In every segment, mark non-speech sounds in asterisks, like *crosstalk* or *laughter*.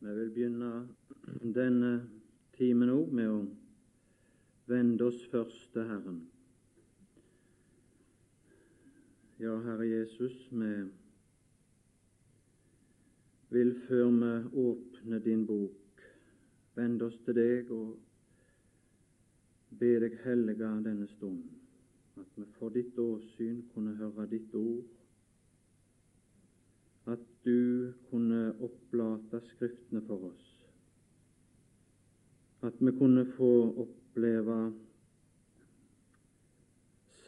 Vi vil begynne denne timen òg med å vende oss først til Herren. Ja, Herre Jesus, vi vil før vi åpner din bok, vende oss til deg og be deg hellige denne stund, at vi for ditt åsyn kunne høre ditt ord at du kunne opplate Skriftene for oss, at vi kunne få oppleve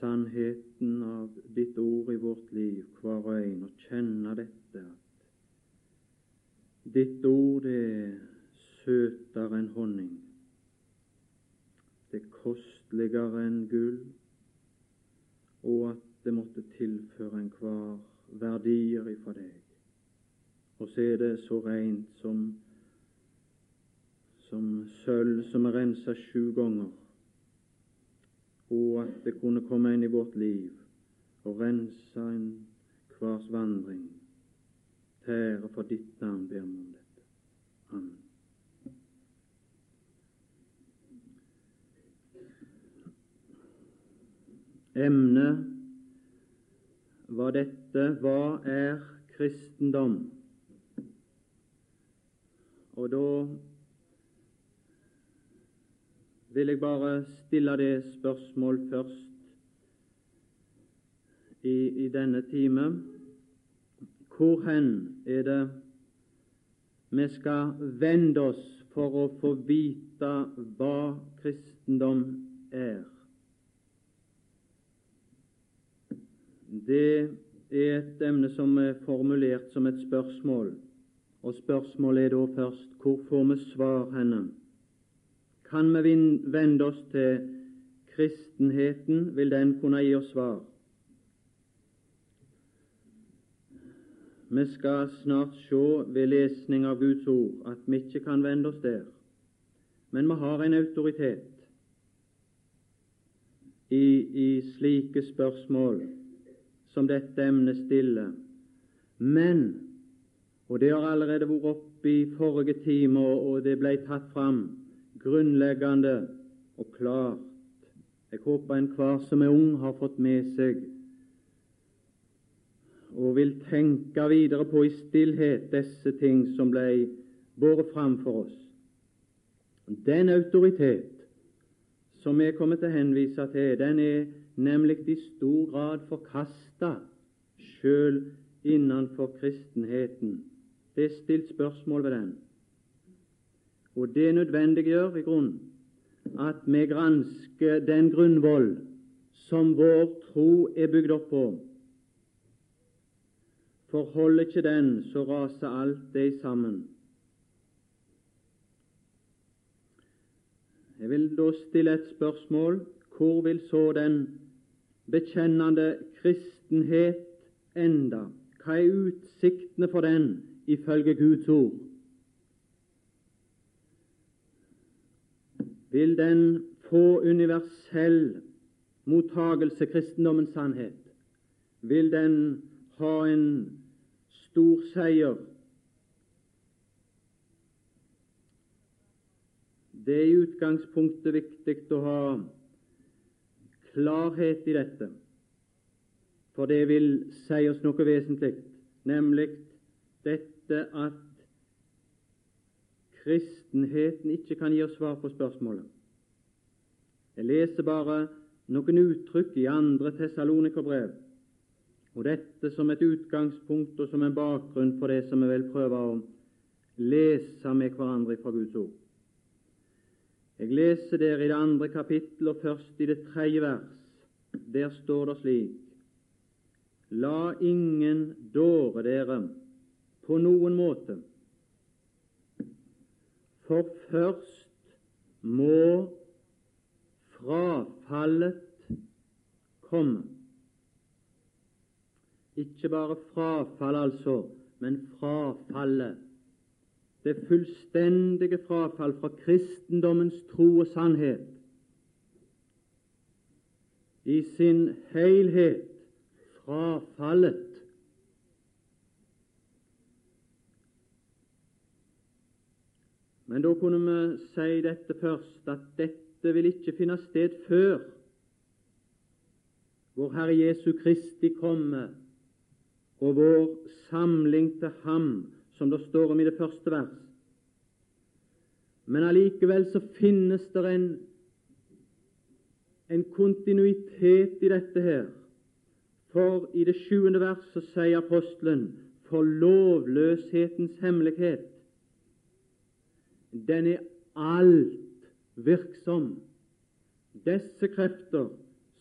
sannheten av ditt ord i vårt liv, hver og en, og kjenne dette at ditt ord er søtere enn honning, det er kosteligere enn gull, og at det måtte tilføre enhver verdier ifra deg. Og så er det så rent som, som sølv som er rensa sju ganger, og at det kunne komme inn i vårt liv og rense en hvers vandring. Tære for ditt navn ber vi om dette. Amen. Emnet var dette Hva er kristendom? Og da vil jeg bare stille det spørsmål først i, i denne time. Hvor hen er det vi skal vende oss for å få vite hva kristendom er? Det er et emne som er formulert som et spørsmål. Og spørsmålet er da først hvor får vi svar henne? Kan vi vende oss til kristenheten, vil den kunne gi oss svar. Vi skal snart se ved lesning av Guds ord at vi ikke kan vende oss der, men vi har en autoritet i, i slike spørsmål som dette emnet stiller. Men og Det har allerede vært oppe i forrige time, og det ble tatt fram grunnleggende og klart. Jeg håper enhver som er ung, har fått med seg og vil tenke videre på i stillhet disse ting som ble båret fram for oss. Den autoritet som vi kommer til å henvise til, den er nemlig i stor grad forkasta sjøl innenfor kristenheten. Det er stilt spørsmål ved den. Og det nødvendiggjør i grunnen at vi gransker den grunnvoll som vår tro er bygd opp på. Forholder ikke den, så raser alt det sammen. Jeg vil da stille et spørsmål. Hvor vil så den bekjennende kristenhet enda? Hva er utsiktene for den ifølge Guds ord. Vil den få universell mottagelse, kristendommens sannhet? Vil den ha en stor seier? Det er i utgangspunktet viktig å ha klarhet i dette, for det vil si oss noe vesentlig, nemlig dette dette at kristenheten ikke kan gi oss svar på spørsmålet. Jeg leser bare noen uttrykk i andre Tessalonikerbrev, og dette som et utgangspunkt og som en bakgrunn for det som vi vil prøve å lese med hverandre fra Guds ord. Jeg leser der i det andre kapittel og først i det tredje vers. Der står det slik La ingen dåre dere på noen måte. For først må frafallet komme. Ikke bare frafall, altså, men frafallet. Det fullstendige frafall fra kristendommens tro og sannhet. I sin helhet frafallet Men da kunne vi si dette først, at dette vil ikke finne sted før vår Herre Jesu Kristi komme og vår samling til Ham, som det står om i det første vers. Men allikevel så finnes det en, en kontinuitet i dette her. For i det sjuende vers så sier apostelen for lovløshetens hemmelighet den er alt virksom. Disse krefter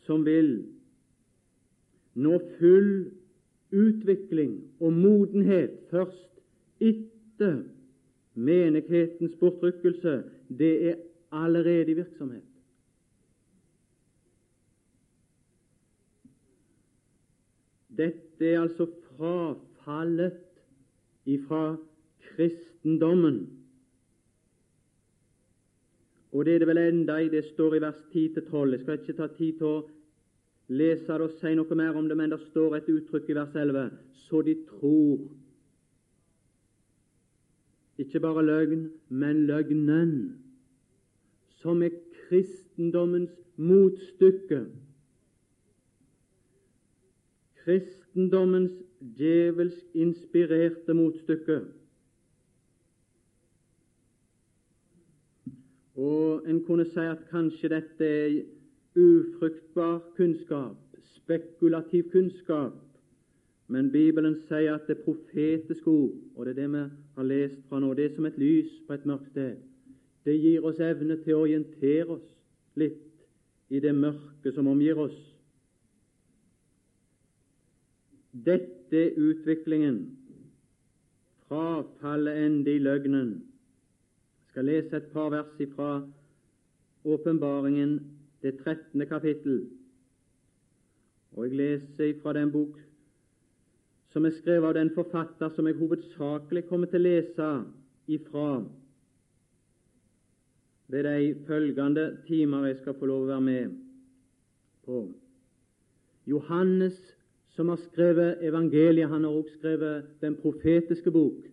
som vil nå full utvikling og modenhet først etter menighetens bortrykkelse, det er allerede i virksomhet. Dette er altså frafallet ifra kristendommen. Og det er det vel enda i det står i vers 10-12. Jeg skal ikke ta tid til å lese det og si noe mer om det, men det står et uttrykk i vers 11 så de tror. Ikke bare løgn, men løgnen, som er kristendommens motstykke kristendommens djevelsk inspirerte motstykke. Og en kunne si at kanskje dette er ufruktbar kunnskap, spekulativ kunnskap, men Bibelen sier at det er profetisk ord, og det er det vi har lest fra nå. Det er som et lys på et mørkt sted. Det gir oss evne til å orientere oss litt i det mørke som omgir oss. Dette er utviklingen. Frafallet ende i løgnen. Skal lese et par vers fra Åpenbaringen, det trettende kapittel. Og jeg leser fra den bok som er skrevet av den forfatter som jeg hovedsakelig kommer til å lese ifra ved de følgende timer jeg skal få lov å være med på. Johannes som har skrevet evangeliet. Han har også skrevet den profetiske bok.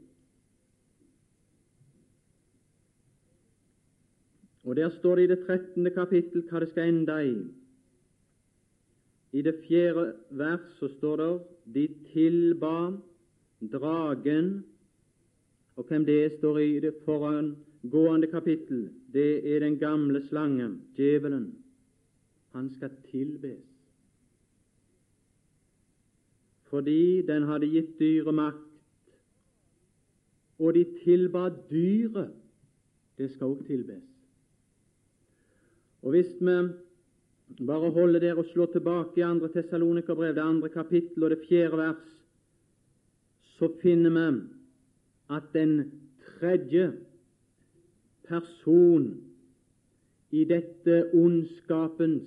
Og Der står det i det trettende kapittel hva det skal ende i. I det fjerde vers så står det de tilba dragen Og hvem det står i det forangående kapittel, det er den gamle slangen, djevelen. Han skal tilbes fordi den hadde gitt dyret makt. Og de tilba dyret. Det skal også tilbes. Og Hvis vi bare holder der og slår tilbake i andre Tessalonikerbrev, det andre kapittel og det fjerde vers, så finner vi at den tredje person i dette ondskapens,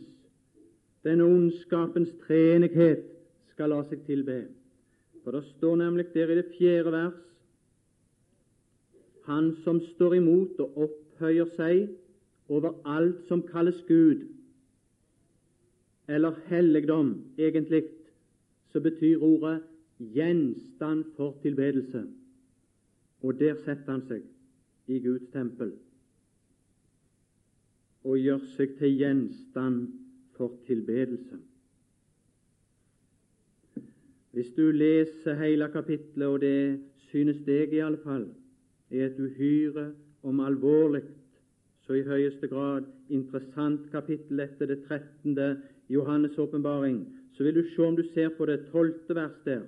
denne ondskapens treenighet skal la seg tilbe. For det står nemlig der i det fjerde vers Han som står imot og opphøyer seg over alt som kalles Gud, eller helligdom, egentlig, så betyr ordet gjenstand for tilbedelse. Og der setter han seg i Guds tempel og gjør seg til gjenstand for tilbedelse. Hvis du leser hele kapittelet, og det synes deg i alle fall, er et uhyre om alvorlig, så i høyeste grad interessant kapittel etter det 13. Johannes' åpenbaring, så vil du se om du ser på det tolvte vers der,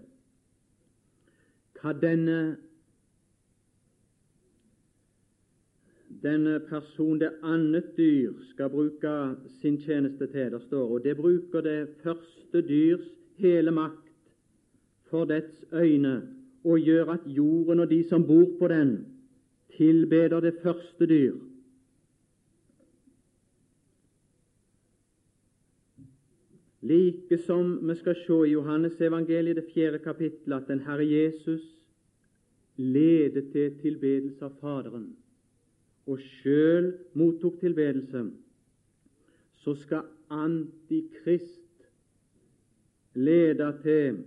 hva denne denne person, det annet dyr, skal bruke sin tjeneste til. Det står, og det bruker det første dyrs hele makt for dets øyne og gjør at jorden og de som bor på den, tilbeder det første dyr. Like som vi skal se i Johannes evangeliet, det fjerde kapittelet, at den Herre Jesus ledet til tilbedelse av Faderen og sjøl mottok tilbedelse, så skal Antikrist lede til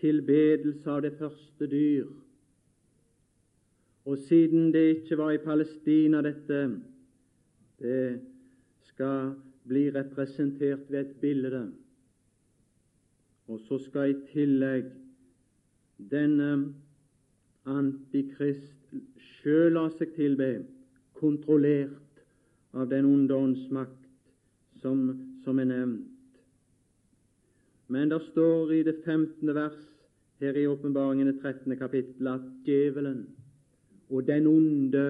tilbedelse av det første dyr. Og siden det ikke var i Palestina dette det skal bli representert ved et bilde, og så skal i tillegg denne antikrist sjøl la seg tilbe, kontrollert av den onde åndsmakt som, som er nevnt. Men det står i det 15. vers her i Åpenbaringen det 13. kapittel at djevelen og den onde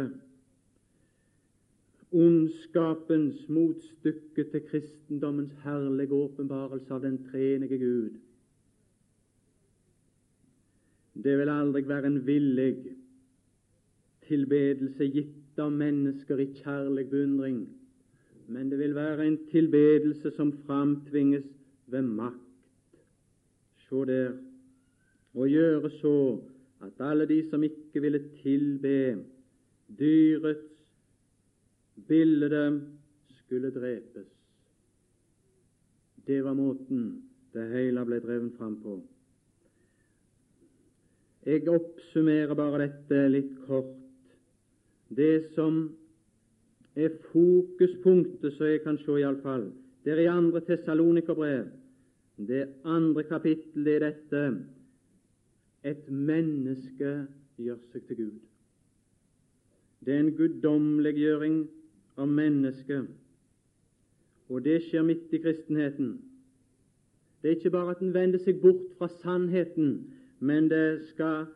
ondskapens motstykke til kristendommens herlige åpenbarelse av den treenige Gud. Det vil aldri være en villig tilbedelse gitt av mennesker i kjærlig beundring, men det vil være en tilbedelse som framtvinges ved makt. Se der, og gjøre så at alle de som ikke ville tilbe dyrets bilde, skulle drepes. Det var måten det hele ble drevet fram på. Jeg oppsummerer bare dette litt kort. Det som er fokuspunktet, så jeg kan se iallfall, det er i andre Tessalonikerbrev. Det andre kapittel det er dette et menneske gjør seg til Gud. Det er en guddommeliggjøring av mennesket, og det skjer midt i kristenheten. Det er ikke bare at en vender seg bort fra sannheten, men det skal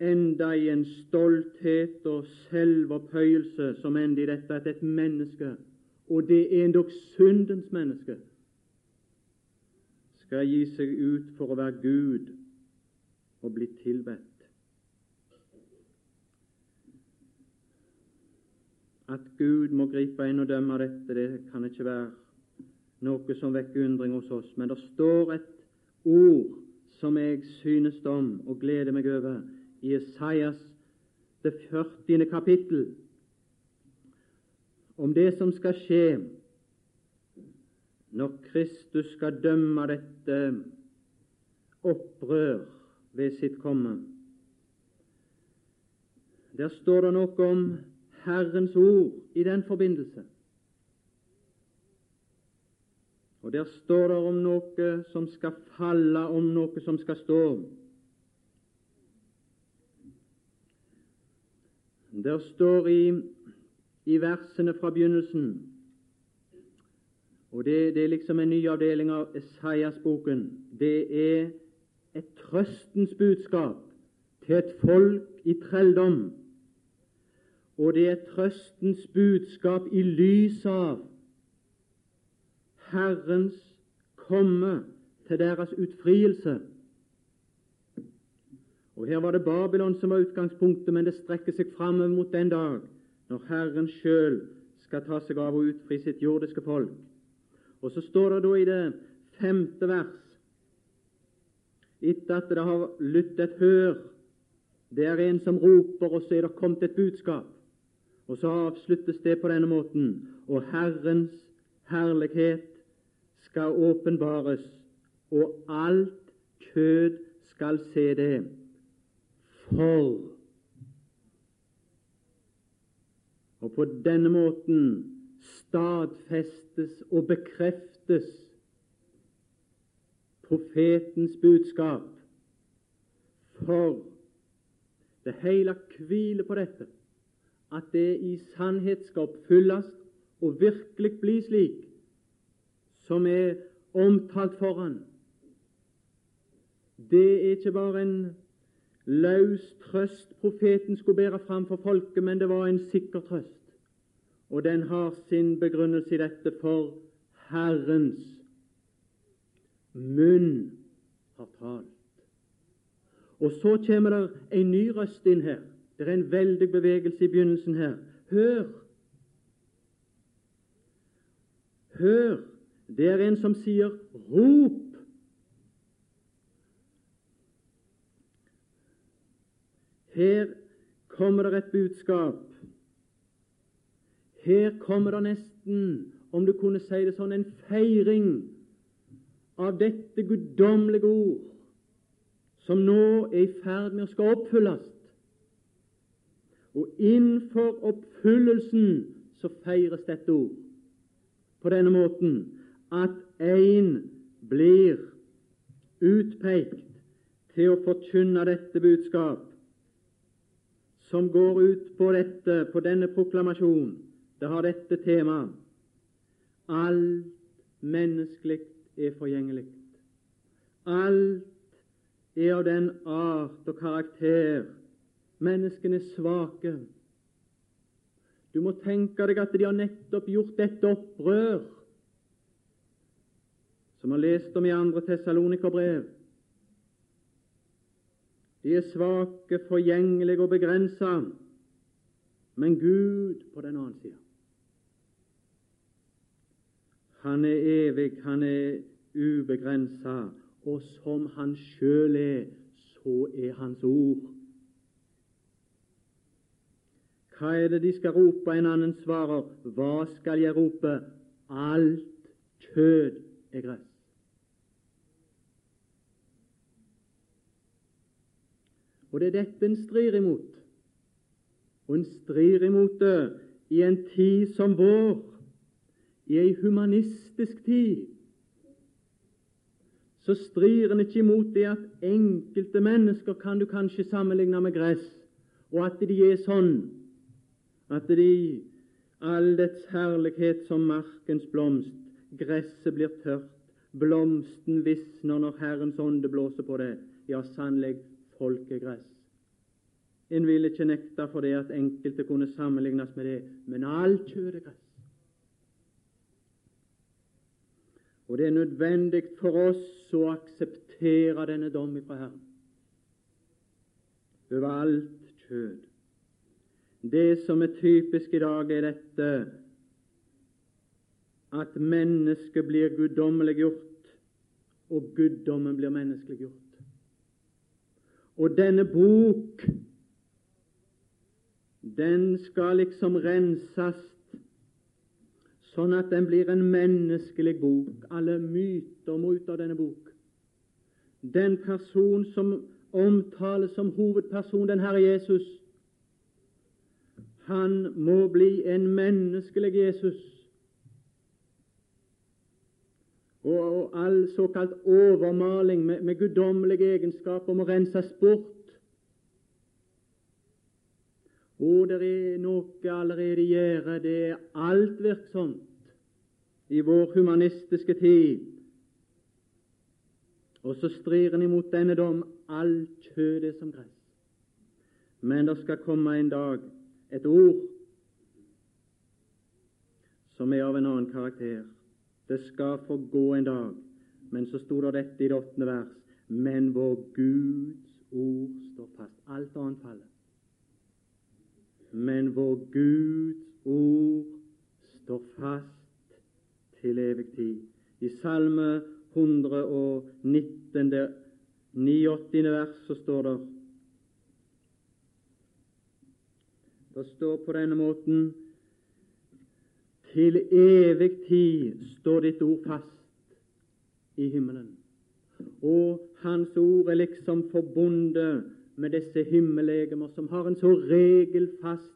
enda i en stolthet og selvopphøyelse som ender i dette at et menneske, og det er endog syndens menneske, skal gi seg ut for å være Gud og bli tilbedt. At Gud må gripe inn og dømme dette, det kan ikke være noe som vekker undring hos oss. Men det står et ord som jeg synes om og gleder meg over i Esaias det 40. kapittel, om det som skal skje når Kristus skal dømme dette opprør ved sitt komme. Der står det noe om Herrens ord i den forbindelse. Og Der står det om noe som skal falle, om noe som skal stå. Der står i, i versene fra begynnelsen og det, det, er liksom en ny avdeling av Esaias-boken. Det er et trøstens budskap til et folk i trelldom og det er trøstens budskap i lys av Herrens komme til deres utfrielse. Og Her var det Babylon som var utgangspunktet, men det strekker seg framover mot den dag når Herren sjøl skal ta seg av å utfri sitt jordiske folk. Og så står det da i det femte vers etter at det har lyttet hør Det er en som roper, og så er det kommet et budskap. Og så avsluttes det på denne måten og Herrens herlighet skal åpenbares, og alt kjød skal se det. For Og på denne måten stadfestes og bekreftes profetens budskap. For det hele hviler på dette at det i sannhet skal oppfylles og virkelig bli slik som er omtalt foran. Det er ikke bare en løs trøst profeten skulle bære fram for folket, men det var en sikker trøst. Og den har sin begrunnelse i dette, for Herrens munn har talt. Og så kommer det en ny røst inn her. Det er en veldig bevegelse i begynnelsen her. Hør! Hør! Det er en som sier 'rop'. Her kommer det et budskap. Her kommer det nesten, om du kunne si det sånn, en feiring av dette guddommelige ord, som nå er i ferd med å skal oppfylles. Og innenfor oppfyllelsen så feires dette ord på denne måten at én blir utpekt til å forkynne dette budskap, som går ut på dette, på denne proklamasjon. Det har dette temaet. Alt menneskelig er forgjengelig. Alt er av den art og karakter. Menneskene er svake. Du må tenke deg at de har nettopp gjort dette opprør, som har lest om i andre Tessalonikerbrev. De er svake, forgjengelige og begrensa, men Gud på den annen side. Han er evig, han er ubegrensa, og som han sjøl er, så er hans ord. Hva er det de skal rope? En annen svarer, hva skal jeg rope? Alt kjød er gress. Og det er dette en strir imot. Og en strir imot det i en tid som vår, i ei humanistisk tid. Så strir en ikke imot det at enkelte mennesker kan du kanskje sammenligne med gress, og at de er sånn at de all dets herlighet som markens blomst, gresset blir tørt, blomsten visner når Herrens ånde blåser på det. Ja, sannelig, folkegress. En vil ikke nekte for det at enkelte kunne sammenlignes med det, men alt kjøtt er gress. Og det er nødvendig for oss å akseptere denne dom fra Herren over alt kjød. Det som er typisk i dag, er dette at mennesket blir guddommeliggjort, og guddommen blir menneskeliggjort. Og denne bok, den skal liksom renses sånn at den blir en menneskelig bok. Alle myter må ut av denne bok. Den person som omtales som hovedperson, den Herre Jesus, han må bli en menneskelig Jesus. Og all såkalt overmaling med, med guddommelige egenskaper må renses bort. Og det er noe allerede i gjære. Det er alt virksomt i vår humanistiske tid. Og så strir en imot denne dom. Alt kjød er som gress. Men det skal komme en dag, et ord, som er av en annen karakter. Det skal få gå en dag. Men så sto det dette i det åttende vers. Men vår Guds ord står fast. Alt annet faller men vår Guds ord står fast til evig tid. I Salme 119, det 89. vers, så står det Det står på denne måten Til evig tid står ditt ord fast i himmelen. Og Hans ord er liksom forbundet med disse himmellegemer som har en så regelfast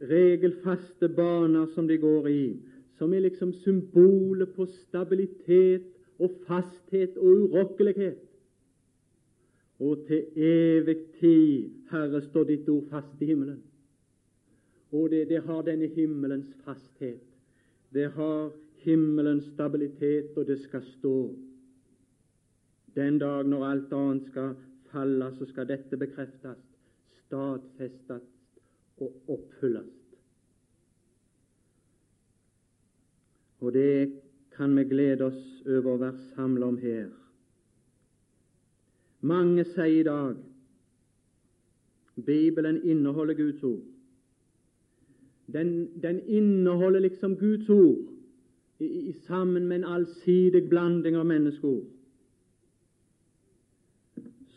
regelfaste baner som de går i, som er liksom symbolet på stabilitet og fasthet og urokkelighet. Og til evig tid, Herre, står ditt ord fast i himmelen. Og det, det har denne himmelens fasthet. Det har himmelens stabilitet, og det skal stå. Den dag når alt annet skal falle, så skal dette bekreftes, stadfestes og oppfylles. Og det kan vi glede oss over å være samla om her. Mange sier i dag Bibelen inneholder Guds ord. Den, den inneholder liksom Guds ord i, i, sammen med en allsidig blanding av menneskeord.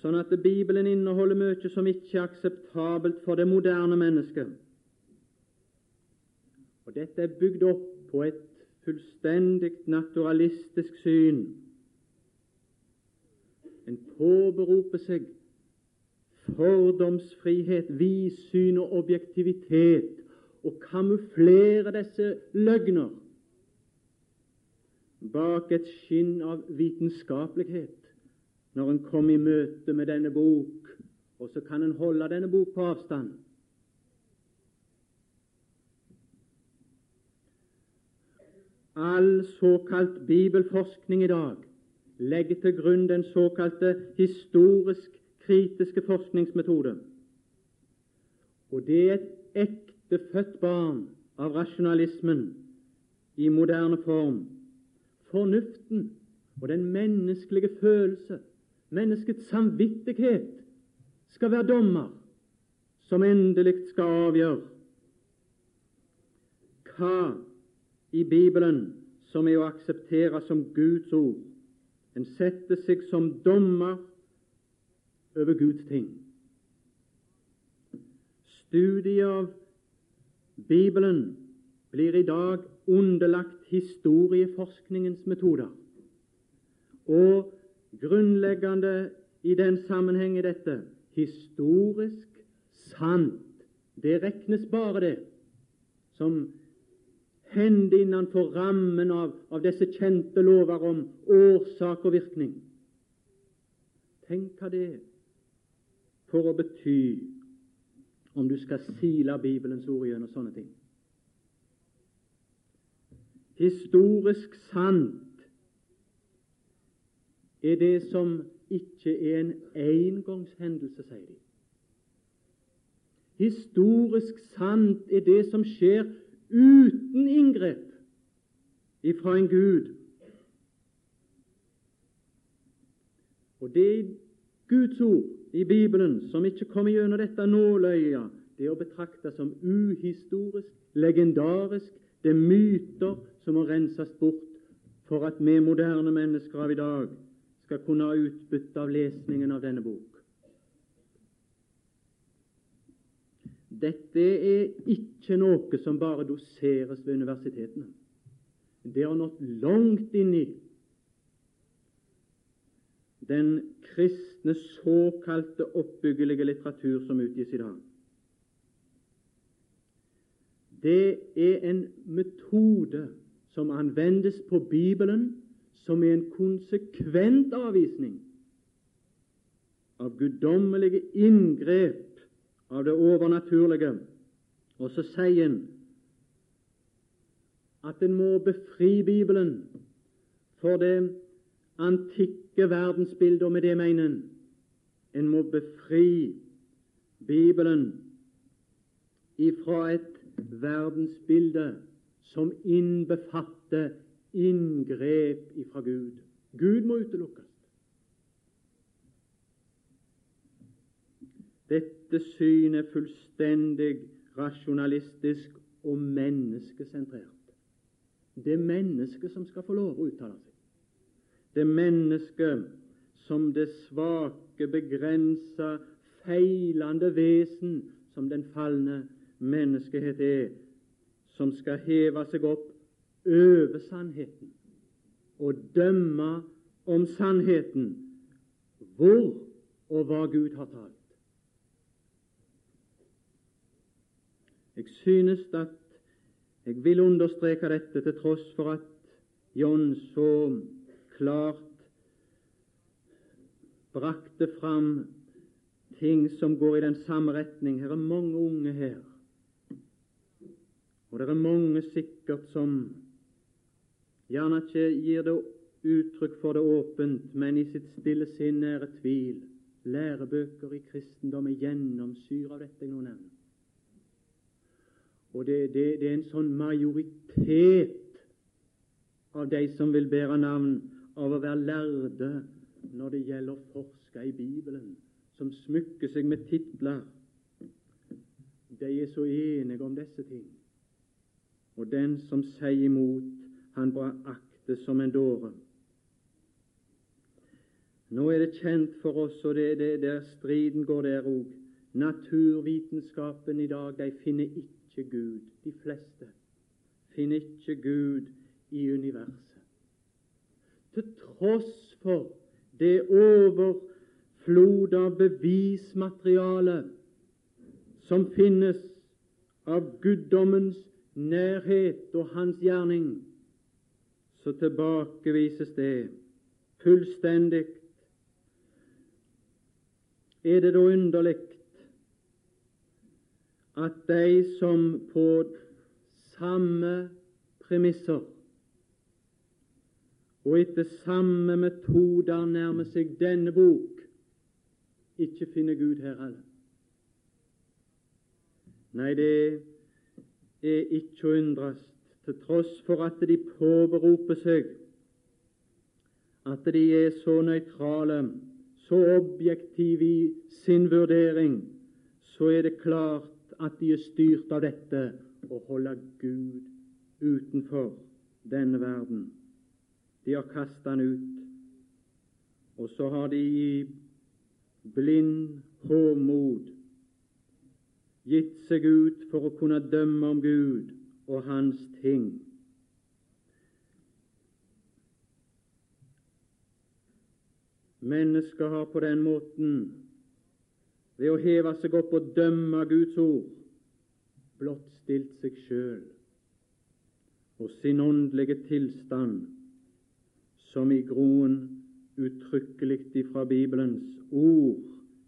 Sånn at Bibelen inneholder mye som ikke er akseptabelt for det moderne mennesket. Og dette er bygd opp på et fullstendig naturalistisk syn. En påberoper seg fordomsfrihet, vidsyn og objektivitet, og kamuflere disse løgner bak et skinn av vitenskapelighet når en kom i møte med denne bok, og så kan en holde denne bok på avstand. All såkalt bibelforskning i dag legger til grunn den såkalte historisk-kritiske forskningsmetode. Og det er et ektefødt barn av rasjonalismen i moderne form. Fornuften og den menneskelige følelse, menneskets samvittighet, skal være dommer som endelig skal avgjøre hva i Bibelen som er å akseptere som Guds ord. En setter seg som dommer over Guds ting. Studiet av Bibelen blir i dag underlagt historieforskningens metoder. Og grunnleggende i den sammenheng er dette historisk sant. Det regnes bare det som hender innenfor rammen av, av disse kjente lover om årsak og virkning. Tenk hva det er for å bety om du skal sile Bibelens ord gjennom sånne ting. Historisk sant er det som ikke er en engangshendelse, sier de. Historisk sant er det som skjer uten inngrep ifra en Gud. Og det er Guds ord i Bibelen som ikke kommer gjennom dette nåløyet, det er å betrakte som uhistorisk, legendarisk. Det er myter som må renses bort for at vi moderne mennesker av i dag skal kunne ha utbytte av lesningen av denne bok. Dette er ikke noe som bare doseres ved universitetene. Det har nådd langt inn i den kristne såkalte oppbyggelige litteratur som utgis i dag. Det er en metode som anvendes på Bibelen, som er en konsekvent avvisning av guddommelige inngrep av det overnaturlige. Og så sier en at en må befri Bibelen for det antikke verdensbildet, og med det mener en en må befri Bibelen ifra et verdensbilde som innbefatter inngrep ifra Gud. Gud må utelukkes. Dette syn er fullstendig rasjonalistisk og menneskesentrert. Det er mennesket som skal få lov å uttale seg. Det mennesket som det svake, begrensa, feilende vesen som den falne menneskehet er, som skal heve seg opp over sannheten og dømme om sannheten, hvor og hva Gud har talt. Jeg synes at jeg vil understreke dette til tross for at John så klart brakte fram ting som går i den samme retning. Her er mange unge her, og det er mange sikkert som gjerne ikke gir det uttrykk for det åpent, men i sitt stille sinn er det tvil. Lærebøker i kristendom er gjennomsyret av dette jeg nå. Og det, det, det, er en sånn majoritet av de som vil bære navn av å være lærde når det gjelder å forske i Bibelen, som smykker seg med titler. De er så enige om disse ting. Og den som sier imot, han bare aktes som en dåre. Nå er det kjent for oss, og det, er det der striden går der òg, naturvitenskapen i dag, de finner ikke Gud. De fleste finner ikke Gud i universet. Til tross for det overflod av bevismateriale som finnes av guddommens nærhet og hans gjerning, så tilbakevises det fullstendig. Er det da underlig at de som på samme premisser og etter samme metoder nærmer seg denne bok, ikke finner Gud her heller. Nei, det er ikke å undres, til tross for at de påberoper seg at de er så nøytrale, så objektive i sin vurdering, så er det klart at de er styrt av dette å holde Gud utenfor denne verden. De har kastet han ut, og så har de i blind håmod gitt seg ut for å kunne dømme om Gud og Hans ting. Mennesker har på den måten, ved å heve seg opp og dømme Guds ord, blott stilt seg sjøl og sin åndelige tilstand, som i groen uttrykkelig ifra Bibelens ord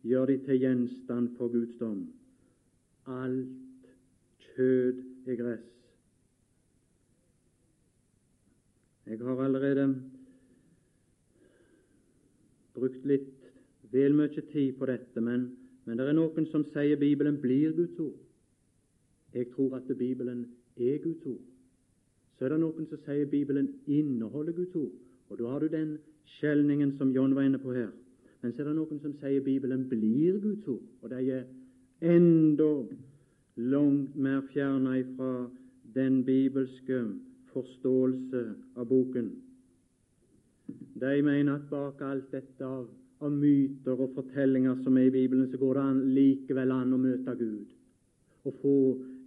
gjør de til gjenstand for Guds dom. Alt kjød er gress. Jeg har allerede brukt litt vel mye tid på dette, men, men det er noen som sier Bibelen blir Guds ord. Jeg tror at Bibelen er Guds ord. Så er det noen som sier Bibelen inneholder Guds ord, og da har du den skjelningen som John var inne på her. Men så er det noen som sier Bibelen blir Guds ord, og de er enda langt mer fjerna ifra den bibelske forståelse av boken. De mener at bak alt dette av, av myter og fortellinger som er i Bibelen, så går det an, likevel an å møte Gud og få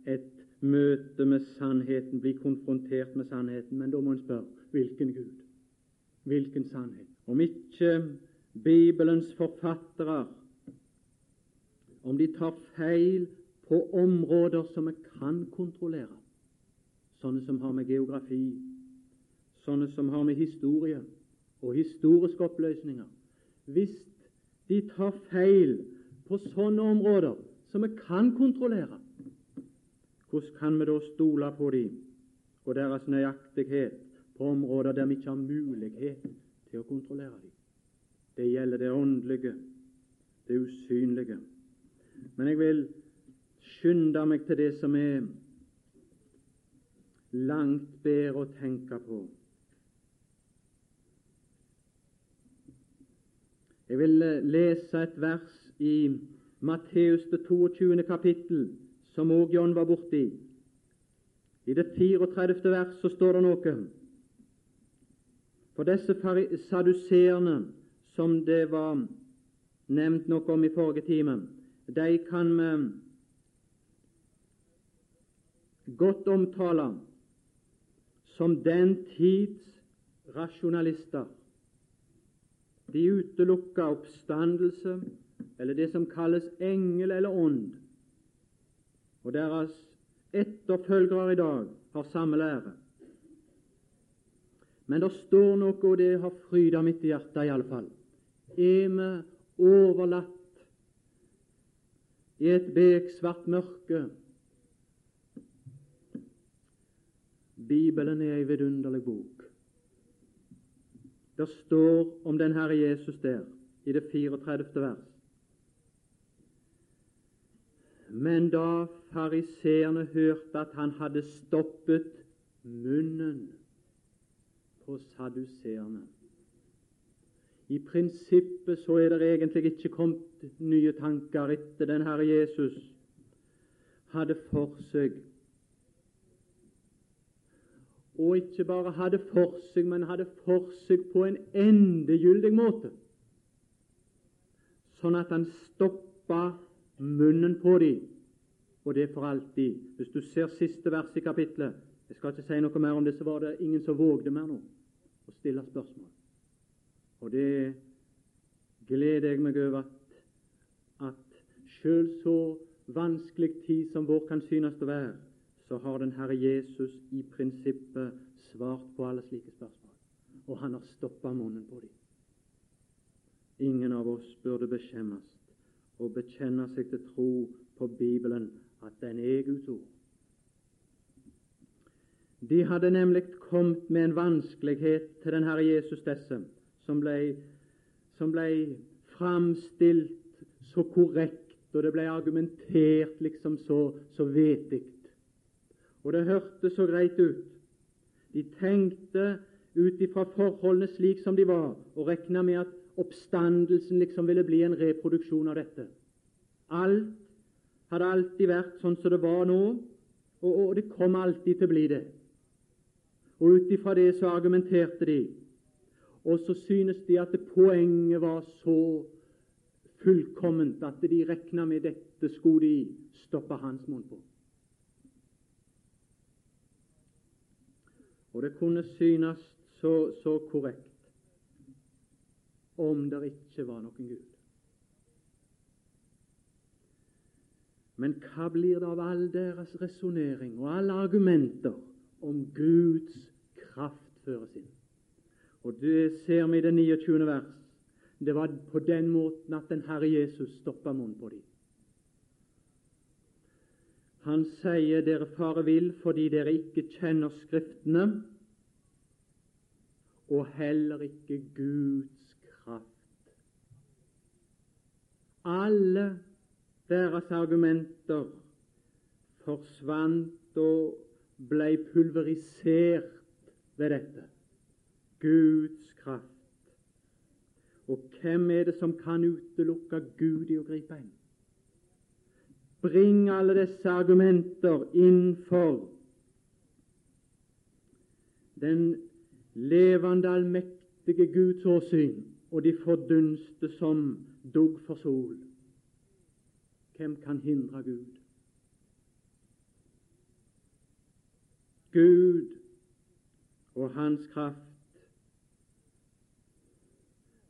et møte med sannheten, bli konfrontert med sannheten. Men da må en spørre hvilken Gud? Hvilken sannhet? Om ikke Bibelens forfattere om de tar feil på områder som vi kan kontrollere, sånne som har med geografi, sånne som har med historie og historiske oppløsninger Hvis de tar feil på sånne områder som vi kan kontrollere, hvordan kan vi da stole på dem og deres nøyaktighet på områder der vi ikke har mulighet til å kontrollere dem? Det gjelder det åndelige, det usynlige. Men jeg vil skynde meg til det som er langt bedre å tenke på. Jeg vil eh, lese et vers i Matteus det 22. kapittel, som òg John var borti. I det 34. vers så står det noe. For disse saduseerne som det var nevnt noe om i forrige time, de kan vi godt omtale som den tids rasjonalister. De utelukka oppstandelse, eller det som kalles engel eller ånd, og deres etterfølgere i dag har samme lære. Men det står noe, og det har fryda mitt hjerte iallfall er vi overlatt i et beksvart mørke. Bibelen er ei vidunderlig bok. Det står om den Herre Jesus der, i det 34. vers. Men da fariseerne hørte at han hadde stoppet munnen på saduseerne. I prinsippet så er det egentlig ikke kommet nye tanker etter den Herre Jesus hadde for seg. Og ikke bare hadde for seg, men hadde for seg på en endegyldig måte, sånn at han stoppa munnen på dem, og det for alltid. Hvis du ser siste vers i kapittelet Jeg skal ikke si noe mer om det, så var det ingen som vågde mer nå å stille spørsmål. Og det gleder jeg meg over at, at sjøl så vanskelig tid som vår kan synes å være, så har den Herre Jesus i prinsippet svart på alle slike spørsmål. Og han har stoppa munnen på dem. Ingen av oss burde beskjemmes og bekjenne seg til tro på Bibelen, at den er Guds ord. De hadde nemlig kommet med en vanskelighet til den Herre Jesus, disse, som ble, som ble framstilt så korrekt, og det ble argumentert liksom så, så vetig. Og det hørtes så greit ut. De tenkte ut ifra forholdene slik som de var, og regna med at oppstandelsen liksom ville bli en reproduksjon av dette. Alt hadde alltid vært sånn som det var nå, og, og det kom alltid til å bli det. Og ut ifra det så argumenterte de, og så synes de at poenget var så fullkomment at de regna med dette skulle de stoppe hans munn på. Og det kunne synes så, så korrekt om det ikke var noen Gud. Men hva blir det av all deres resonnering og alle argumenter om Guds kraft føres inn? Og Det ser vi i det 29. vers. Det var på den måten at den Herre Jesus stoppa munnen på dem. Han sier dere fare vill fordi dere ikke kjenner Skriftene, og heller ikke Guds kraft. Alle deres argumenter forsvant og ble pulverisert ved dette. Guds kraft. Og hvem er det som kan utelukke Gud i å gripe inn? Bring alle disse argumenter innenfor den levende, allmektige Guds åsyn, og de fordunste som dugg for sol. Hvem kan hindre Gud? Gud og Hans kraft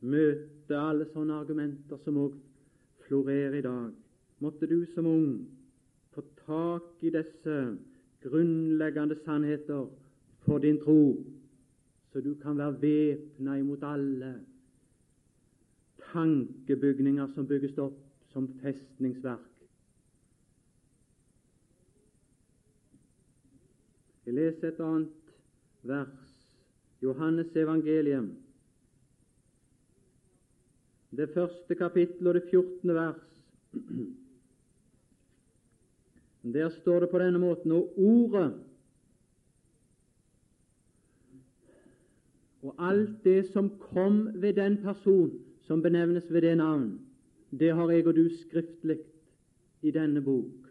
møter alle sånne argumenter som òg florerer i dag. Måtte du som ung få tak i disse grunnleggende sannheter for din tro, så du kan være væpna imot alle tankebygninger som bygges opp som festningsverk. Jeg leser et annet vers, Johannes evangelium, det første kapittel og det fjortende vers. *clears throat* Der står det på denne måten Og Ordet og alt det som kom ved den person som benevnes ved det navn, det har jeg og du skriftlig i denne bok,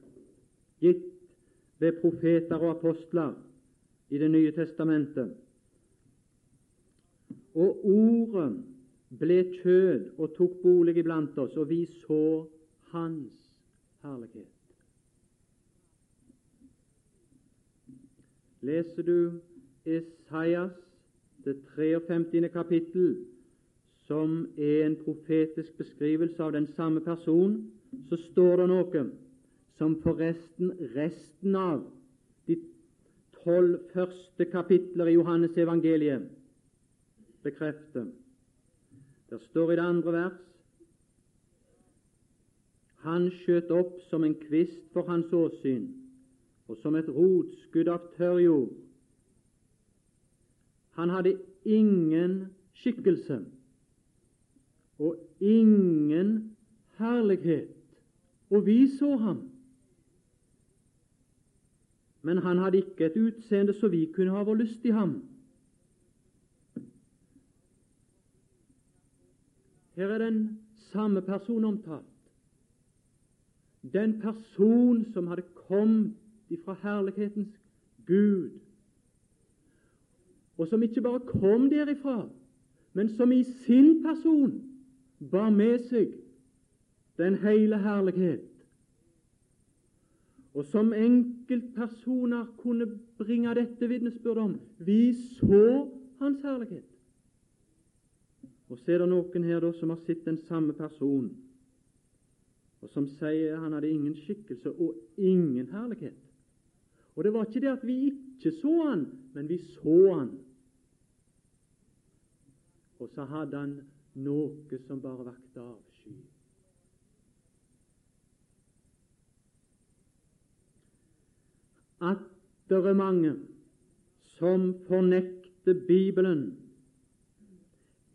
gitt ved profeter og apostler i Det nye testamentet. Og Ordet ble kjød og tok bolig iblant oss, og vi så Hans herlighet. Leser du Esaias, det 53. kapittel, som er en profetisk beskrivelse av den samme person, så står det noe som forresten resten av tolv første kapitler i Johannes evangeliet bekrefter. Det står i det andre vers Han skjøt opp som en kvist for hans åsyn, og som et rotskudd av tørr jord. Han hadde ingen skikkelse og ingen herlighet, og vi så ham. Men han hadde ikke et utseende så vi kunne ha vår lyst i ham. Her er den samme person omtalt. Den person som hadde kommet ifra herlighetens Gud, og som ikke bare kom derifra, men som i sin person bar med seg den hele herlighet, og som enkeltpersoner kunne bringe dette vitnesbyrdet om. Vi så Hans herlighet. Og så er det noen her da som har sett den samme personen, og som sier han hadde ingen skikkelse og ingen herlighet. Og det var ikke det at vi ikke så han, men vi så han. Og så hadde han noe som bare vakte avsky. At det er mange som fornekter Bibelen,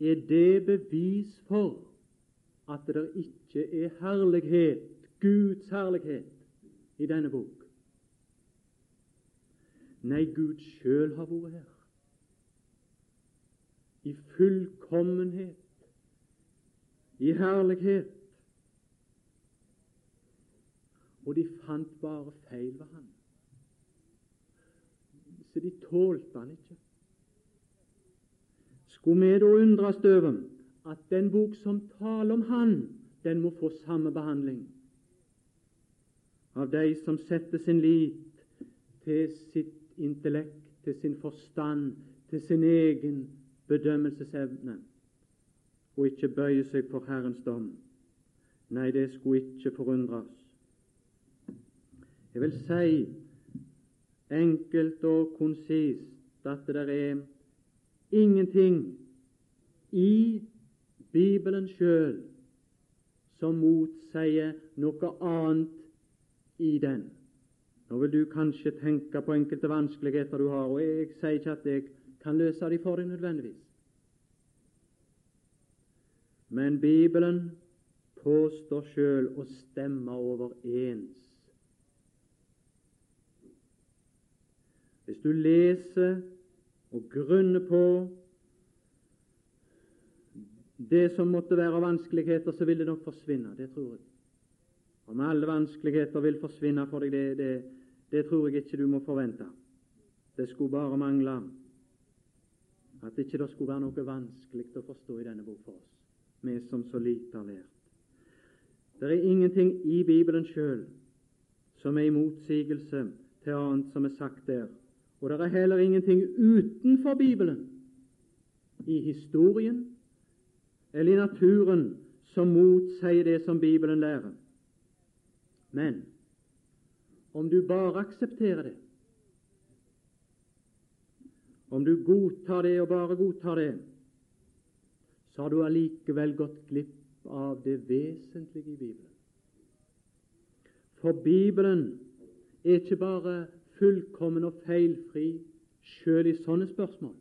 er det bevis for at det ikke er herlighet, Guds herlighet, i denne bok. Nei, Gud sjøl har vært her. I fullkommenhet, i herlighet. Og de fant bare feil ved han. Så de tålte han ikke. Skulle vi da undres over at den bok som taler om Han, den må få samme behandling av de som setter sin lit til sitt intellekt, til sin forstand, til sin egen bedømmelsesevne, og ikke bøye seg for Herrens dom. Nei, det skulle ikke forundres. Jeg vil si enkelt og konsist at det er ingenting i Bibelen sjøl som motsier noe annet i den. Nå vil du kanskje tenke på enkelte vanskeligheter du har, og jeg sier ikke at jeg kan løse dem for deg nødvendigvis. Men Bibelen påstår sjøl å stemme overens. Hvis du leser og grunner på det som måtte være vanskeligheter, så vil det nok forsvinne. Det tror jeg. Om alle vanskeligheter vil forsvinne for deg, det, det, det tror jeg ikke du må forvente. Det skulle bare mangle at ikke det skulle være noe vanskelig å forstå i denne bok for oss, vi som så lite har lært. Det er ingenting i Bibelen sjøl som er i motsigelse til annet som er sagt der. Og det er heller ingenting utenfor Bibelen, i historien, eller i naturen som motsier det som Bibelen lærer. Men om du bare aksepterer det, om du godtar det og bare godtar det, så har du allikevel gått glipp av det vesentlige i Bibelen. For Bibelen er ikke bare fullkommen og feilfri sjøl i sånne spørsmål,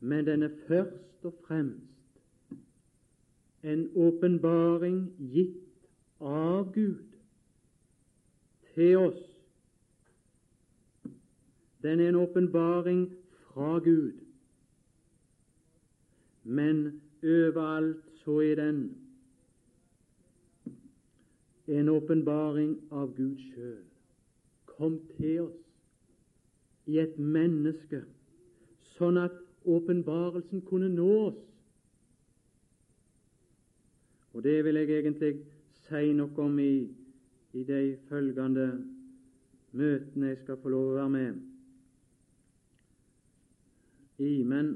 men den er først og fremst en åpenbaring gitt av Gud til oss. Den er en åpenbaring fra Gud, men overalt så er den en åpenbaring av Gud sjøl. Kom til oss i et menneske, sånn at åpenbarelsen kunne nå oss og Det vil jeg egentlig si noe om i, i de følgende møtene jeg skal få lov å være med i. Men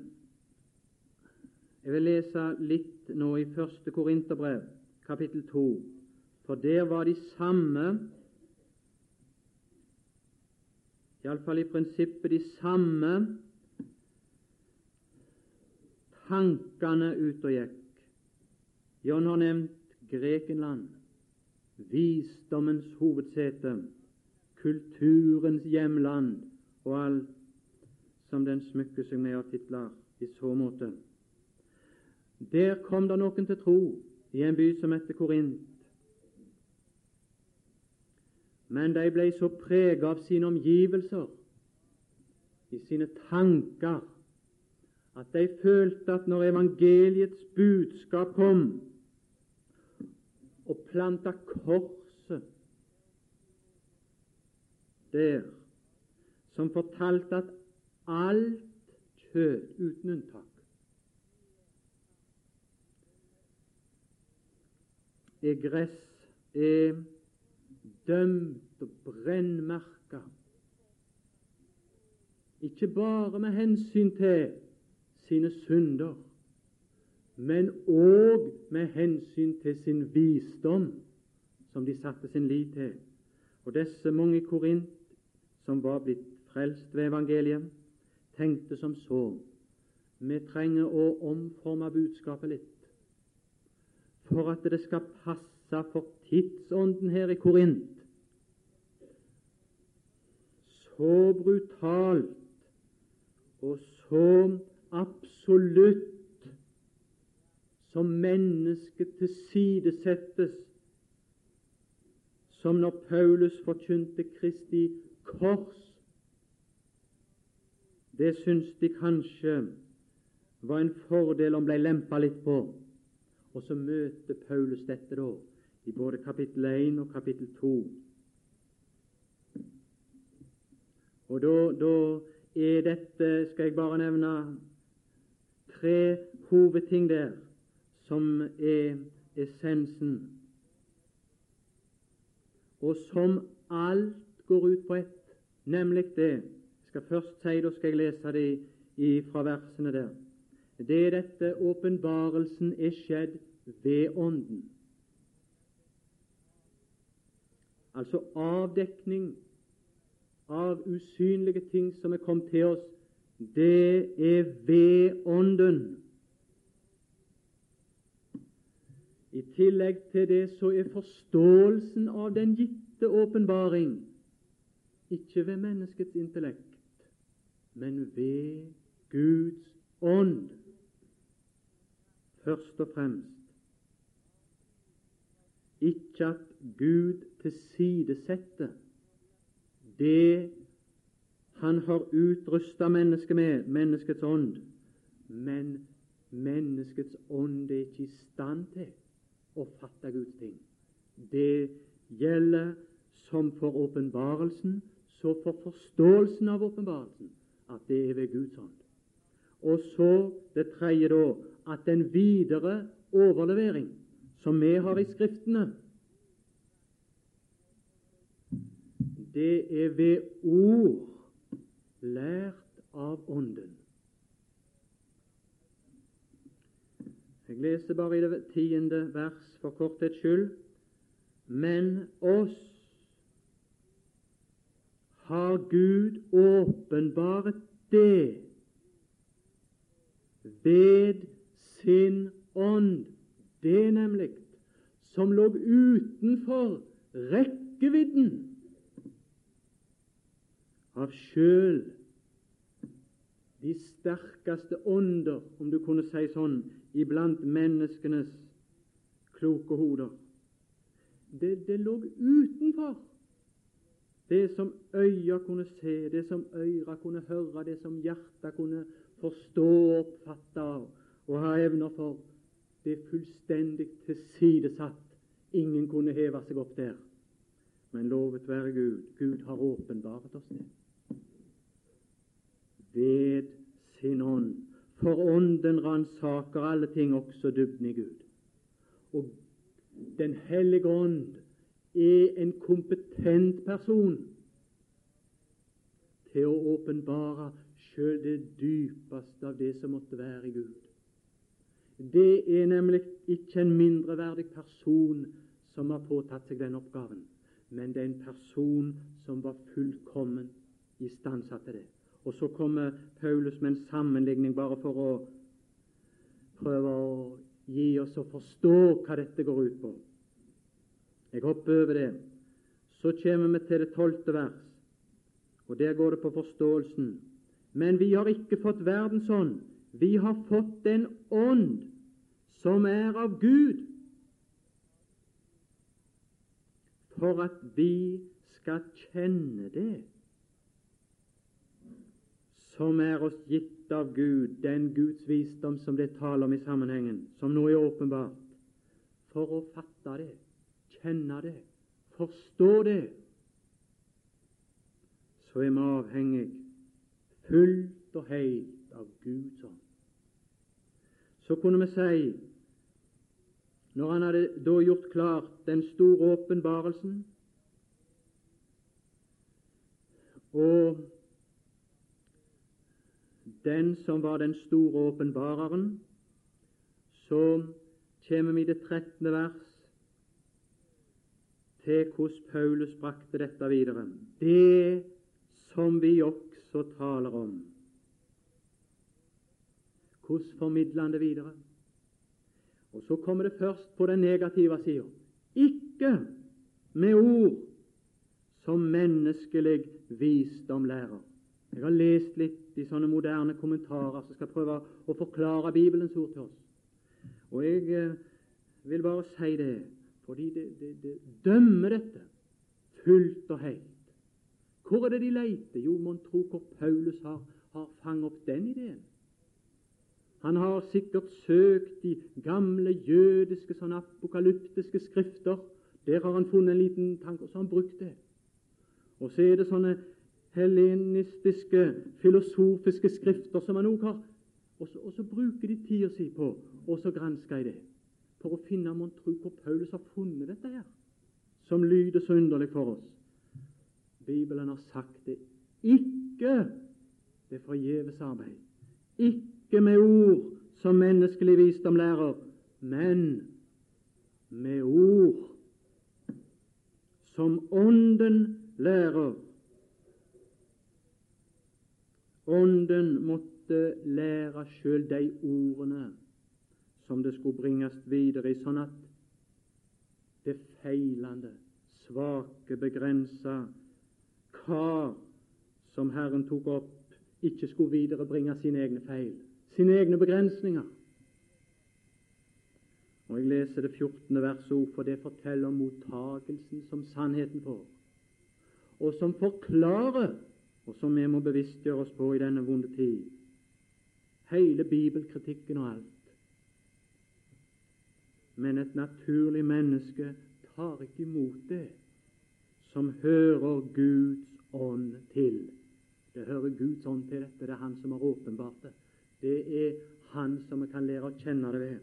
jeg vil lese litt nå i første Korinterbrev, kapittel 2. For der var de samme iallfall i prinsippet de samme tankene ut og gikk. John har nevnt Grekenland, visdommens hovedsete, kulturens hjemland og alt som den smykker seg med av titler i så måte. Der kom det noen til tro i en by som heter Korint. Men de ble så preget av sine omgivelser, i sine tanker, at de følte at når evangeliets budskap kom, og planta korset der, som fortalte at alt kjøtt, uten unntak, er gress, er dømt og brennmerka. Ikke bare med hensyn til sine synder, men òg med hensyn til sin visdom, som de satte sin lit til. Og disse mange i Korint som var blitt frelst ved evangeliet, tenkte som så vi trenger å omforme budskapet litt for at det skal passe for tidsånden her i Korint. Så brutalt og så absolutt som mennesket tilsidesettes, som når Paulus forkynte Kristi kors. Det syns de kanskje var en fordel om ble lempa litt på. Og så møter Paulus dette da i både kapittel 1 og kapittel 2. Og da, da er dette Skal jeg bare nevne tre hovedting der som er essensen, og som alt går ut på ett, nemlig det. Jeg skal først si, da skal jeg lese det fra versene der. Det er dette åpenbarelsen er skjedd ved Ånden. Altså avdekning av usynlige ting som er kommet til oss, det er ved Ånden. I tillegg til det så er forståelsen av den gitte åpenbaring ikke ved menneskets intellekt, men ved Guds ånd først og fremst ikke at Gud tilsidesetter det Han har utrusta mennesket med, menneskets ånd, men menneskets ånd er ikke i stand til å fatte Guds ting. Det gjelder som for åpenbarelsen, så for forståelsen av åpenbarelsen, at det er ved Guds ånd. Og så det tredje da at den videre overlevering som vi har i Skriftene, det er ved ord lært av Ånden. Jeg leser bare i det tiende vers for korthets skyld. Men oss har Gud åpenbaret det ved sin ånd, det nemlig som lå utenfor rekkevidden av sjøl de sterkeste ånder, om du kunne si sånn, iblant menneskenes kloke hoder. Det, det lå utenfor det som øya kunne se, det som øyra kunne høre, det som hjertet kunne forstå og oppfatte og ha evner for, det er fullstendig tilsidesatt. Ingen kunne heve seg opp der. Men lovet være Gud, Gud har åpenbart oss det. Ved sin ånd. For ånden ransaker alle ting, også dybden i Gud. Og Den hellige ånd er en kompetent person til å åpenbare sjøl det dypeste av det som måtte være i Gud. Det er nemlig ikke en mindreverdig person som har påtatt seg den oppgaven, men det er en person som var fullkommen istandsatt til det. Og så kommer Paulus med en sammenligning bare for å prøve å gi oss å forstå hva dette går ut på. Jeg hopper over det. Så kommer vi til det tolvte vers, og der går det på forståelsen. Men vi har ikke fått verdens ånd, vi har fått den ånd som er av Gud, for at vi skal kjenne det som er oss gitt av Gud, den Guds visdom som det taler om i sammenhengen, som nå er åpenbart, for å fatte det, kjenne det, forstå det, så er vi avhengig fullt og helt av Guds ånd. Så kunne vi si, når han hadde da gjort klart den store åpenbarelsen og den som var den store åpenbareren, så kommer vi i det 13. vers til hvordan Paulus brakte dette videre. Det som vi også taler om. Hvordan formidler han det videre? Og Så kommer det først på den negative sida. Ikke med ord som menneskelig visdom lærer. Jeg har lest litt i sånne moderne kommentarer som skal prøve å forklare Bibelens ord til oss. Og jeg eh, vil bare si det, fordi det, det, det dømmer dette fullt og helt. Hvor er det de leter? Jo, mon tro hvor Paulus har, har fanget opp den ideen. Han har sikkert søkt i gamle jødiske, sånn apokalyptiske skrifter. Der har han funnet en liten tanke, og så har han brukt det. Og så er det sånne helenistiske, filosofiske skrifter som han òg har. Og så, og så, bruker de tida si på og så gransker jeg det, for å finne mon tro hvor Paulus har funnet dette her, som lyder så underlig for oss. Bibelen har sagt det ikke det er forgjeves arbeid. Ikke med ord som menneskelig visdom lærer, men med ord som Ånden lærer. Ånden måtte lære sjøl de ordene som det skulle bringes videre i, sånn at det feilende, svake, begrensa kar som Herren tok opp, ikke skulle viderebringe sine egne feil, sine egne begrensninger. Og Jeg leser det 14. verset ord, for det forteller om mottagelsen som sannheten får, og som forklarer og som vi må bevisstgjøre oss på i denne vonde tid. Hele bibelkritikken og alt. Men et naturlig menneske tar ikke imot det som hører Guds ånd til. Det hører Guds ånd til dette. Det er Han som har åpenbart det. Det er Han som vi kan lære å kjenne det ved,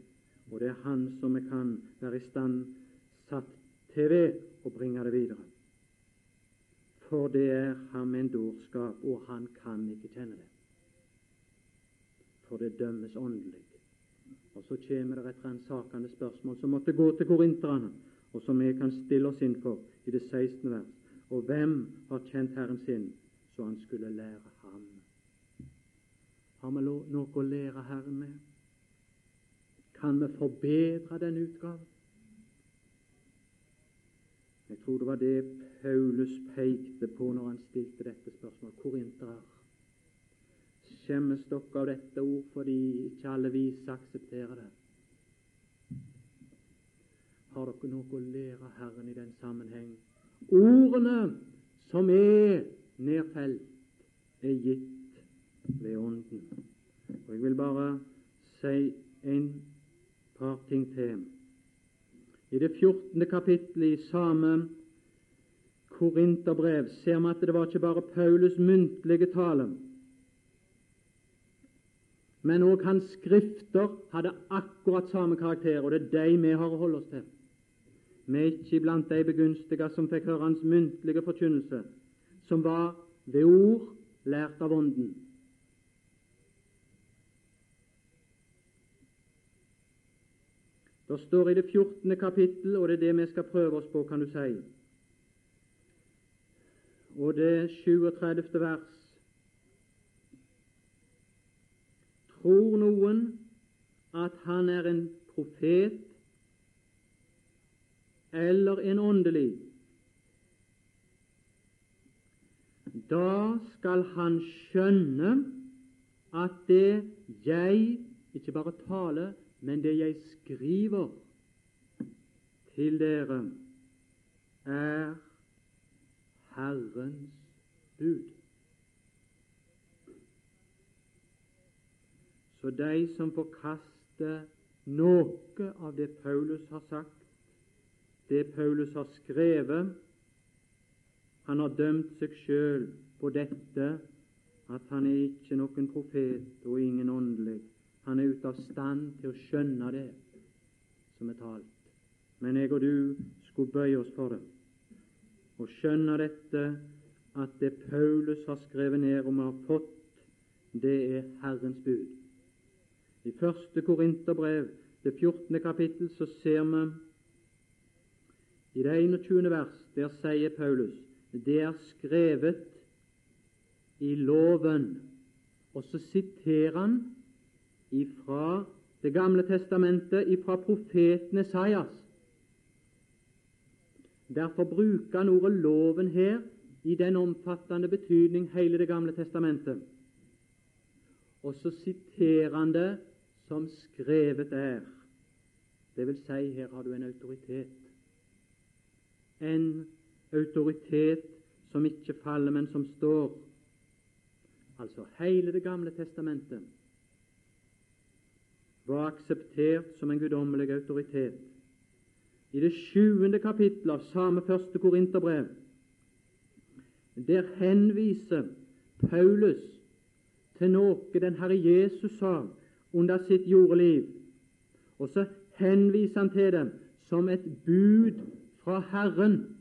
og det er Han som vi kan være i stand satt til ved å bringe det videre for det er ham en dårskap, og han kan ikke kjenne det. For det dømmes åndelig. Og så kommer det et ransakende spørsmål som måtte gå til korinterne, og som vi kan stille oss inn for i det 16. vers. Og hvem har kjent Herren sin, så han skulle lære ham? Har vi noe å lære Herren med? Kan vi forbedre den utgaven? Jeg tror det var det Paulus pekte på når han stilte dette spørsmålet. Korintere, skjemmes dere av dette ord fordi ikke alle vise aksepterer det? Har dere noe å lære Herren i den sammenheng? Ordene som er nedfelt, er gitt ved Ånden. Og Jeg vil bare si en par ting til. I det 14. kapittelet i samme korinterbrev ser vi at det var ikke bare Paulus' muntlige tale, men òg hans skrifter hadde akkurat samme karakter, og det er de vi har å holde oss til. Vi er ikke blant de begunstiga som fikk høre hans muntlige forkynnelse, som var ved ord lært av Ånden. Det står i det 14. kapittel, og det er det vi skal prøve oss på, kan du si. Og det 37. vers. Tror noen at han er en profet eller en åndelig, da skal han skjønne at det jeg ikke bare taler, men det jeg skriver til dere, er Herrens bud. Så de som forkaster noe av det Paulus har sagt, det Paulus har skrevet Han har dømt seg sjøl på dette at han er ikke noen profet og ingen åndelig. Han er ute av stand til å skjønne det som er talt. Men jeg og du skulle bøye oss for det og skjønner dette at det Paulus har skrevet ned og vi har fått, det er Herrens bud. I første Korinterbrev det 14. kapittel, så ser vi i det 21. vers, der sier Paulus det er skrevet i loven. Og så siterer han ifra Det gamle testamentet, ifra profeten Esaias. Derfor bruker han ordet 'loven' her i den omfattende betydning hele Det gamle testamentet. Og så siterer han det som skrevet er. Det vil si, her har du en autoritet. En autoritet som ikke faller, men som står. Altså hele Det gamle testamentet var akseptert som en guddommelig autoritet. I det sjuende kapittelet av samme første korinterbrev der henviser Paulus til noe den Herre Jesus sa under sitt jordeliv, og så henviser han til dem som et bud fra Herren.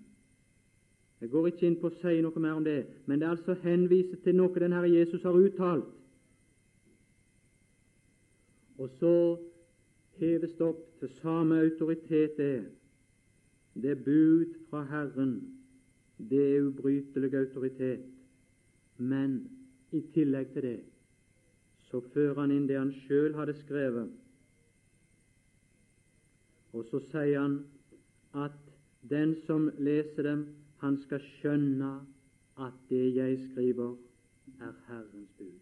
Jeg går ikke inn på å si noe mer om det, men det er altså henviser til noe den Herre Jesus har uttalt. Og så heves det opp til samme autoritet det. Det bud fra Herren. Det er ubrytelig autoritet. Men i tillegg til det så fører han inn det han sjøl hadde skrevet. Og så sier han at den som leser dem, han skal skjønne at det jeg skriver, er Herrens bud.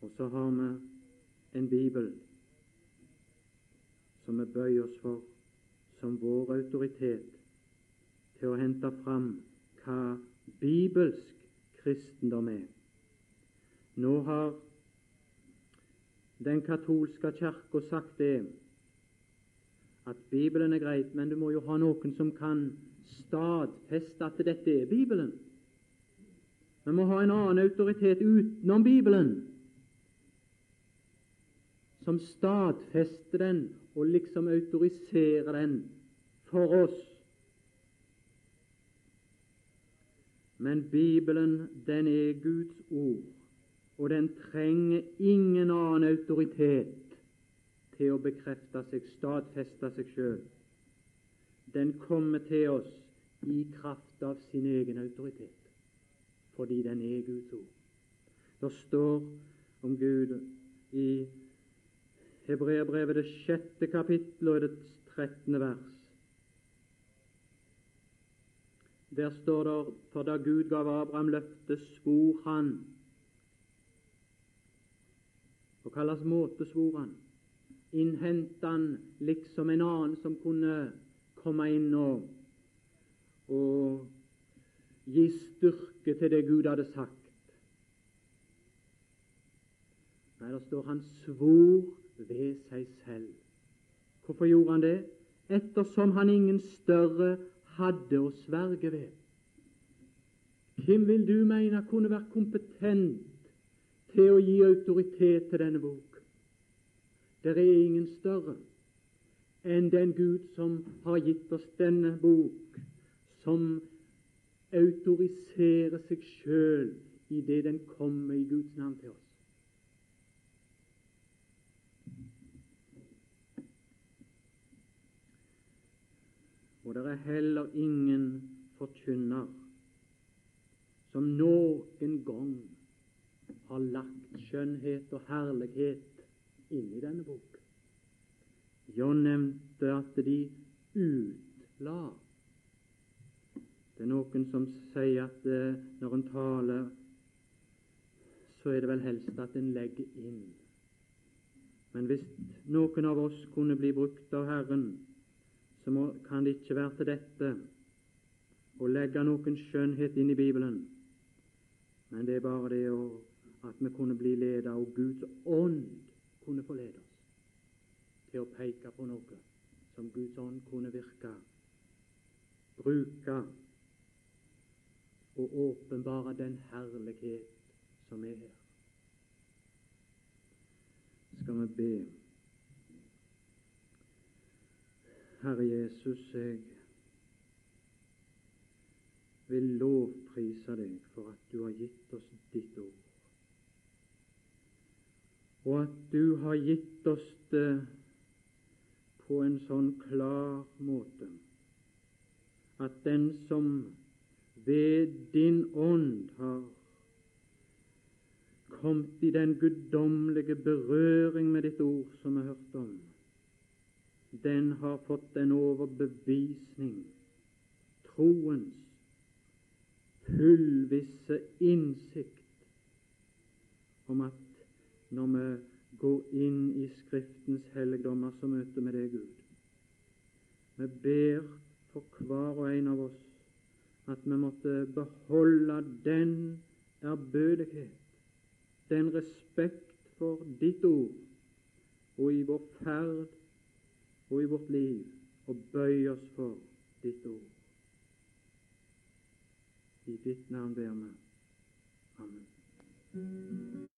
Og så har vi en bibel som vi bøyer oss for som vår autoritet til å hente fram hva bibelsk kristendom er. Nå har den katolske kirka sagt det at Bibelen er greit, men du må jo ha noen som kan stadfeste at dette er Bibelen. Vi må ha en annen autoritet utenom Bibelen som stadfester den og liksom autoriserer den for oss. Men Bibelen, den er Guds ord, og den trenger ingen annen autoritet til å bekrefte seg, stadfeste seg sjøl. Den kommer til oss i kraft av sin egen autoritet, fordi den er Guds ord. Det står om Gud i Hebreerbrevet, det sjette kapittel og det trettende vers. Der står det for da Gud gav Abraham løftet, svor han På hvilken måte svor han? Innhentet han liksom en annen som kunne komme inn og, og gi styrke til det Gud hadde sagt? Nei, der står han svor ved seg selv. Hvorfor gjorde han det? Ettersom han ingen større hadde å sverge ved. Hvem vil du mene kunne vært kompetent til å gi autoritet til denne bok? Det er ingen større enn den Gud som har gitt oss denne bok, som autoriserer seg sjøl i det den kommer i Guds navn til oss. Og det er heller ingen forkynner som noen gang har lagt skjønnhet og herlighet inn i denne bok. John nevnte at de utla. Det er noen som sier at eh, når en taler, så er det vel helst at en legger inn. Men hvis noen av oss kunne bli brukt av Herren så må, kan det ikke være til dette å legge noen skjønnhet inn i Bibelen, men det er bare det å, at vi kunne bli ledet, og Guds ånd kunne få lede oss til å peke på noe som Guds ånd kunne virke, bruke og åpenbare den herlighet som er her. Skal vi be Herre Jesus, jeg vil lovprise deg for at du har gitt oss ditt ord. og at du har gitt oss det på en sånn klar måte at den som ved din ånd har kommet i den guddommelige berøring med ditt ord, som vi har hørt om, den har fått en overbevisning, troens fullvisse innsikt om at når vi går inn i Skriftens helligdommer, så møter vi deg, Gud. Vi ber for hver og en av oss at vi måtte beholde den ærbødighet, den respekt for ditt ord, og i vår ferd og i vårt liv, og bøye oss for ditt ord. I ditt navn ber vi. Amen.